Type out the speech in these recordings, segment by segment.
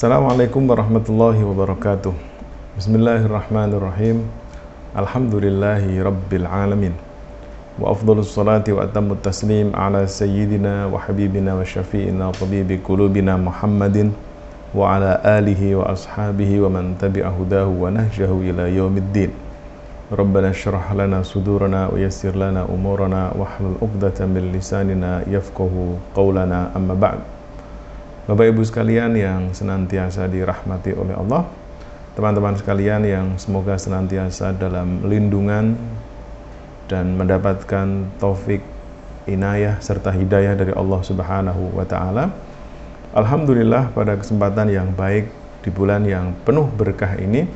السلام عليكم ورحمة الله وبركاته. بسم الله الرحمن الرحيم. الحمد لله رب العالمين. وأفضل الصلاة وأتم التسليم على سيدنا وحبيبنا وشفيئنا وطبيب قلوبنا محمد وعلى آله وأصحابه ومن تبع هداه ونهجه إلى يوم الدين. ربنا اشرح لنا صدورنا ويسر لنا أمورنا واحلل عقدة من لساننا يفقه قولنا. أما بعد Bapak Ibu sekalian yang senantiasa dirahmati oleh Allah, teman-teman sekalian yang semoga senantiasa dalam lindungan dan mendapatkan taufik, inayah serta hidayah dari Allah Subhanahu wa taala. Alhamdulillah pada kesempatan yang baik di bulan yang penuh berkah ini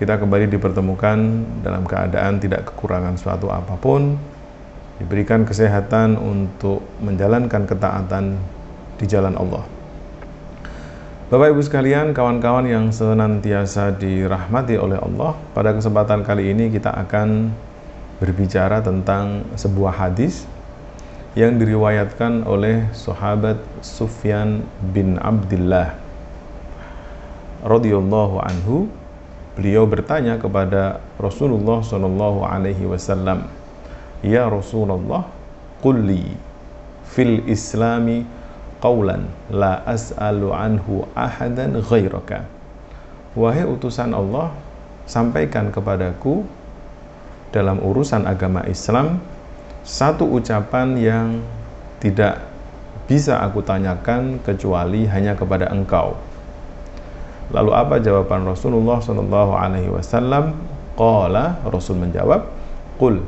kita kembali dipertemukan dalam keadaan tidak kekurangan suatu apa pun, diberikan kesehatan untuk menjalankan ketaatan di jalan Allah. Bapak Ibu sekalian, kawan-kawan yang senantiasa dirahmati oleh Allah, pada kesempatan kali ini kita akan berbicara tentang sebuah hadis yang diriwayatkan oleh sahabat Sufyan bin Abdullah radhiyallahu anhu. Beliau bertanya kepada Rasulullah Shallallahu alaihi wasallam, "Ya Rasulullah, qulli fil Islami qawlan la as'alu anhu ahadan ghairaka wahai utusan Allah sampaikan kepadaku dalam urusan agama Islam satu ucapan yang tidak bisa aku tanyakan kecuali hanya kepada engkau. Lalu apa jawaban Rasulullah Shallallahu Alaihi Wasallam? Qala Rasul menjawab Qul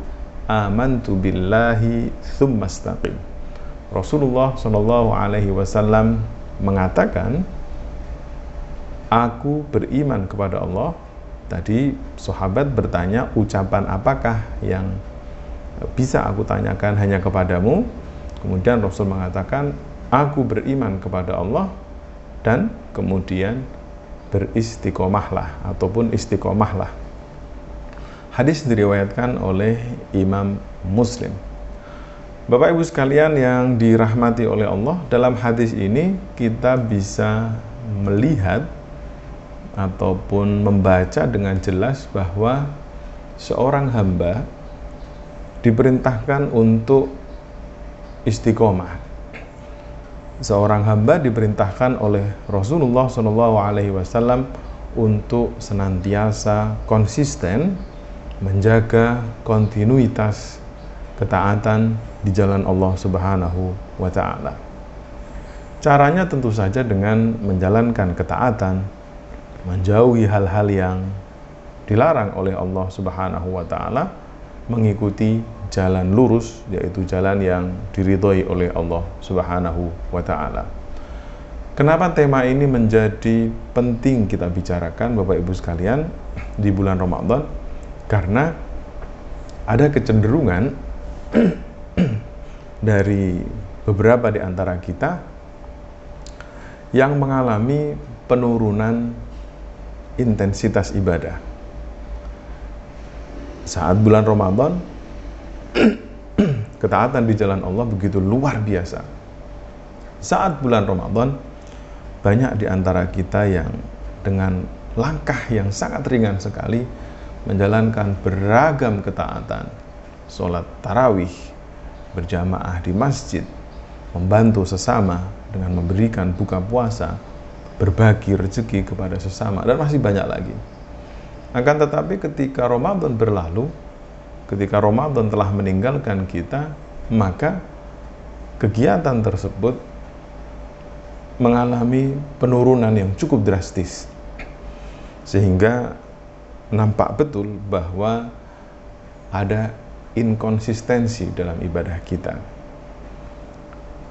amantu billahi thumma istaqim Rasulullah Shallallahu Alaihi Wasallam mengatakan, aku beriman kepada Allah. Tadi sahabat bertanya, ucapan apakah yang bisa aku tanyakan hanya kepadamu? Kemudian Rasul mengatakan, aku beriman kepada Allah dan kemudian beristiqomahlah ataupun istiqomahlah. Hadis diriwayatkan oleh Imam Muslim. Bapak Ibu sekalian yang dirahmati oleh Allah, dalam hadis ini kita bisa melihat ataupun membaca dengan jelas bahwa seorang hamba diperintahkan untuk istiqomah. Seorang hamba diperintahkan oleh Rasulullah SAW untuk senantiasa konsisten menjaga kontinuitas ketaatan di jalan Allah Subhanahu wa taala. Caranya tentu saja dengan menjalankan ketaatan, menjauhi hal-hal yang dilarang oleh Allah Subhanahu wa taala, mengikuti jalan lurus yaitu jalan yang diridhoi oleh Allah Subhanahu wa taala. Kenapa tema ini menjadi penting kita bicarakan Bapak Ibu sekalian di bulan Ramadan? Karena ada kecenderungan dari beberapa di antara kita yang mengalami penurunan intensitas ibadah. Saat bulan Ramadan, ketaatan di jalan Allah begitu luar biasa. Saat bulan Ramadan, banyak di antara kita yang dengan langkah yang sangat ringan sekali menjalankan beragam ketaatan, sholat tarawih, berjamaah di masjid, membantu sesama dengan memberikan buka puasa, berbagi rezeki kepada sesama, dan masih banyak lagi. Akan tetapi ketika Ramadan berlalu, ketika Ramadan telah meninggalkan kita, maka kegiatan tersebut mengalami penurunan yang cukup drastis. Sehingga nampak betul bahwa ada inkonsistensi dalam ibadah kita.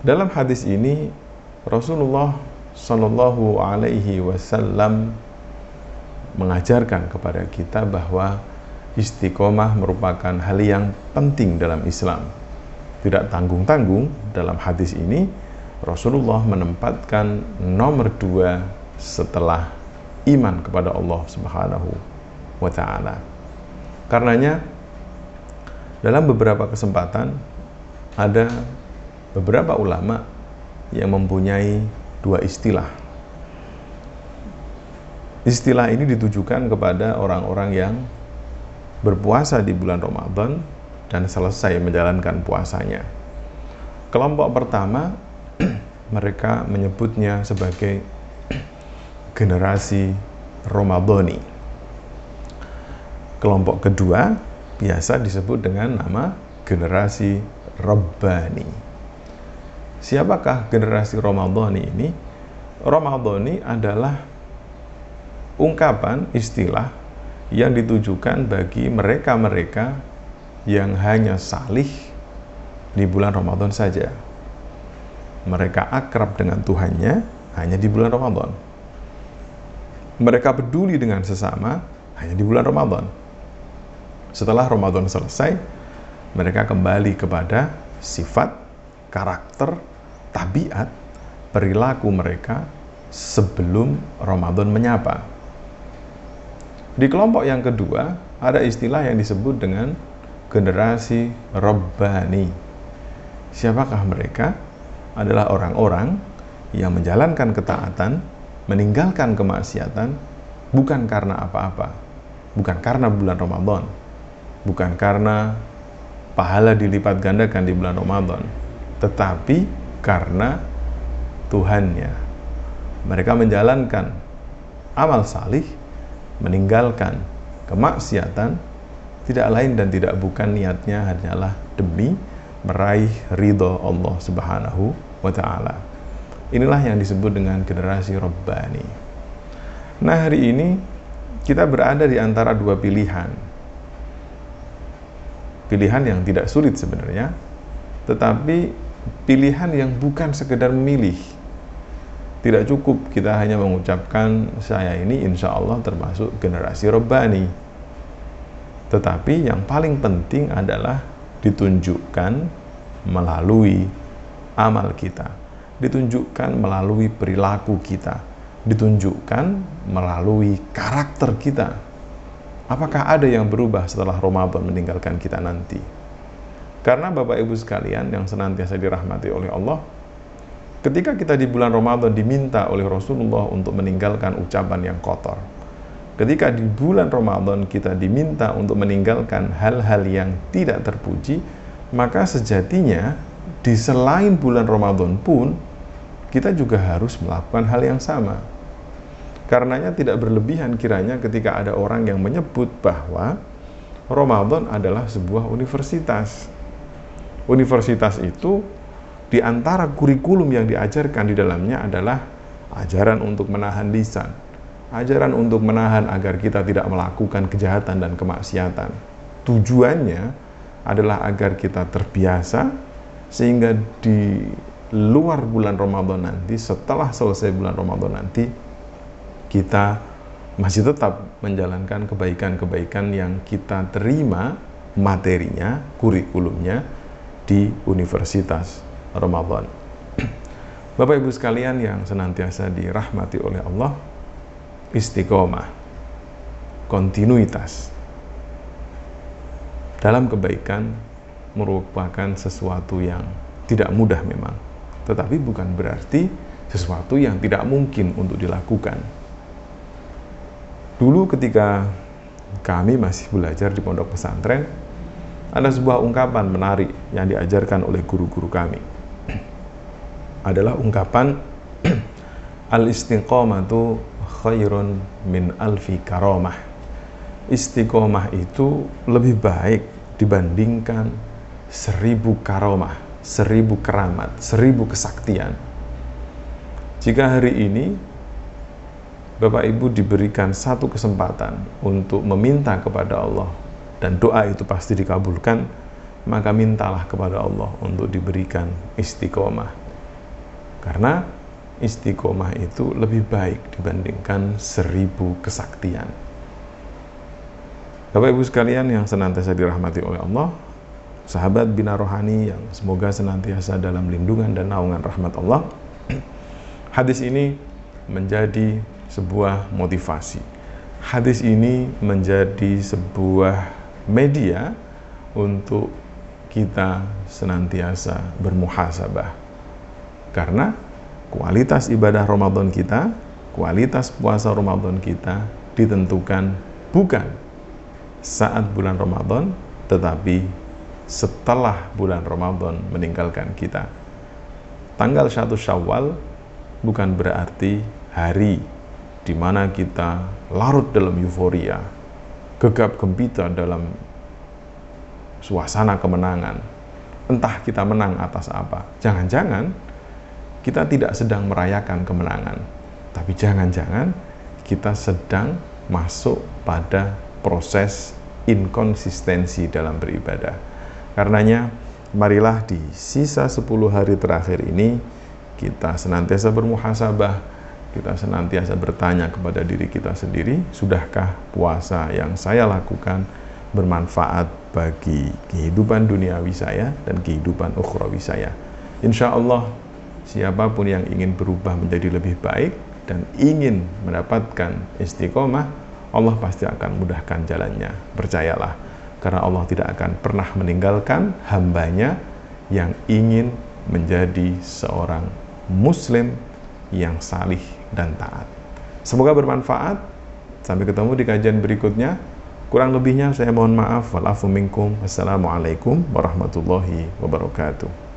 Dalam hadis ini Rasulullah Shallallahu Alaihi Wasallam mengajarkan kepada kita bahwa istiqomah merupakan hal yang penting dalam Islam. Tidak tanggung-tanggung dalam hadis ini Rasulullah menempatkan nomor dua setelah iman kepada Allah Subhanahu wa taala. Karenanya dalam beberapa kesempatan ada beberapa ulama yang mempunyai dua istilah. istilah ini ditujukan kepada orang-orang yang berpuasa di bulan Ramadan dan selesai menjalankan puasanya. Kelompok pertama mereka menyebutnya sebagai generasi Ramadhani. Kelompok kedua biasa disebut dengan nama generasi Rabbani. Siapakah generasi Ramadhani ini? Ramadhani adalah ungkapan istilah yang ditujukan bagi mereka-mereka yang hanya salih di bulan Ramadan saja. Mereka akrab dengan Tuhannya hanya di bulan Ramadan. Mereka peduli dengan sesama hanya di bulan Ramadan. Setelah Ramadan selesai, mereka kembali kepada sifat, karakter, tabiat, perilaku mereka sebelum Ramadan menyapa. Di kelompok yang kedua, ada istilah yang disebut dengan generasi Rabbani. Siapakah mereka? Adalah orang-orang yang menjalankan ketaatan, meninggalkan kemaksiatan, bukan karena apa-apa, bukan karena bulan Ramadan, bukan karena pahala dilipat gandakan di bulan Ramadan, tetapi karena Tuhannya. Mereka menjalankan amal salih, meninggalkan kemaksiatan, tidak lain dan tidak bukan niatnya hanyalah demi meraih ridho Allah Subhanahu wa taala. Inilah yang disebut dengan generasi Rabbani. Nah, hari ini kita berada di antara dua pilihan pilihan yang tidak sulit sebenarnya, tetapi pilihan yang bukan sekedar memilih. Tidak cukup kita hanya mengucapkan saya ini insya Allah termasuk generasi Robbani. Tetapi yang paling penting adalah ditunjukkan melalui amal kita, ditunjukkan melalui perilaku kita, ditunjukkan melalui karakter kita Apakah ada yang berubah setelah Ramadan meninggalkan kita nanti? Karena Bapak Ibu sekalian yang senantiasa dirahmati oleh Allah, ketika kita di bulan Ramadan diminta oleh Rasulullah untuk meninggalkan ucapan yang kotor. Ketika di bulan Ramadan kita diminta untuk meninggalkan hal-hal yang tidak terpuji, maka sejatinya di selain bulan Ramadan pun kita juga harus melakukan hal yang sama Karenanya tidak berlebihan kiranya ketika ada orang yang menyebut bahwa Ramadan adalah sebuah universitas. Universitas itu di antara kurikulum yang diajarkan di dalamnya adalah ajaran untuk menahan lisan, ajaran untuk menahan agar kita tidak melakukan kejahatan dan kemaksiatan. Tujuannya adalah agar kita terbiasa sehingga di luar bulan Ramadan nanti, setelah selesai bulan Ramadan nanti, kita masih tetap menjalankan kebaikan-kebaikan yang kita terima materinya, kurikulumnya di Universitas Ramadan. Bapak Ibu sekalian yang senantiasa dirahmati oleh Allah, istiqomah, kontinuitas dalam kebaikan merupakan sesuatu yang tidak mudah memang, tetapi bukan berarti sesuatu yang tidak mungkin untuk dilakukan Dulu ketika kami masih belajar di pondok pesantren, ada sebuah ungkapan menarik yang diajarkan oleh guru-guru kami. Adalah ungkapan al-istiqomatu khairun min alfi karomah. Istiqomah itu lebih baik dibandingkan seribu karomah, seribu keramat, seribu kesaktian. Jika hari ini Bapak Ibu diberikan satu kesempatan untuk meminta kepada Allah dan doa itu pasti dikabulkan, maka mintalah kepada Allah untuk diberikan istiqomah. Karena istiqomah itu lebih baik dibandingkan seribu kesaktian. Bapak Ibu sekalian yang senantiasa dirahmati oleh Allah, sahabat bina rohani yang semoga senantiasa dalam lindungan dan naungan rahmat Allah. Hadis ini menjadi sebuah motivasi. Hadis ini menjadi sebuah media untuk kita senantiasa bermuhasabah. Karena kualitas ibadah Ramadan kita kualitas puasa Ramadan kita ditentukan bukan saat bulan Ramadan, tetapi setelah bulan Ramadan meninggalkan kita. Tanggal 1 Syawal bukan berarti hari di mana kita larut dalam euforia, gegap gempita dalam suasana kemenangan. Entah kita menang atas apa. Jangan-jangan kita tidak sedang merayakan kemenangan, tapi jangan-jangan kita sedang masuk pada proses inkonsistensi dalam beribadah. Karenanya, marilah di sisa 10 hari terakhir ini kita senantiasa bermuhasabah, kita senantiasa bertanya kepada diri kita sendiri, sudahkah puasa yang saya lakukan bermanfaat bagi kehidupan duniawi saya dan kehidupan ukhrawi saya. Insya Allah, siapa pun yang ingin berubah menjadi lebih baik dan ingin mendapatkan istiqomah, Allah pasti akan mudahkan jalannya. Percayalah, karena Allah tidak akan pernah meninggalkan hambanya yang ingin menjadi seorang muslim yang salih dan taat. Semoga bermanfaat. Sampai ketemu di kajian berikutnya. Kurang lebihnya saya mohon maaf. Walafu minkum. Wassalamualaikum warahmatullahi wabarakatuh.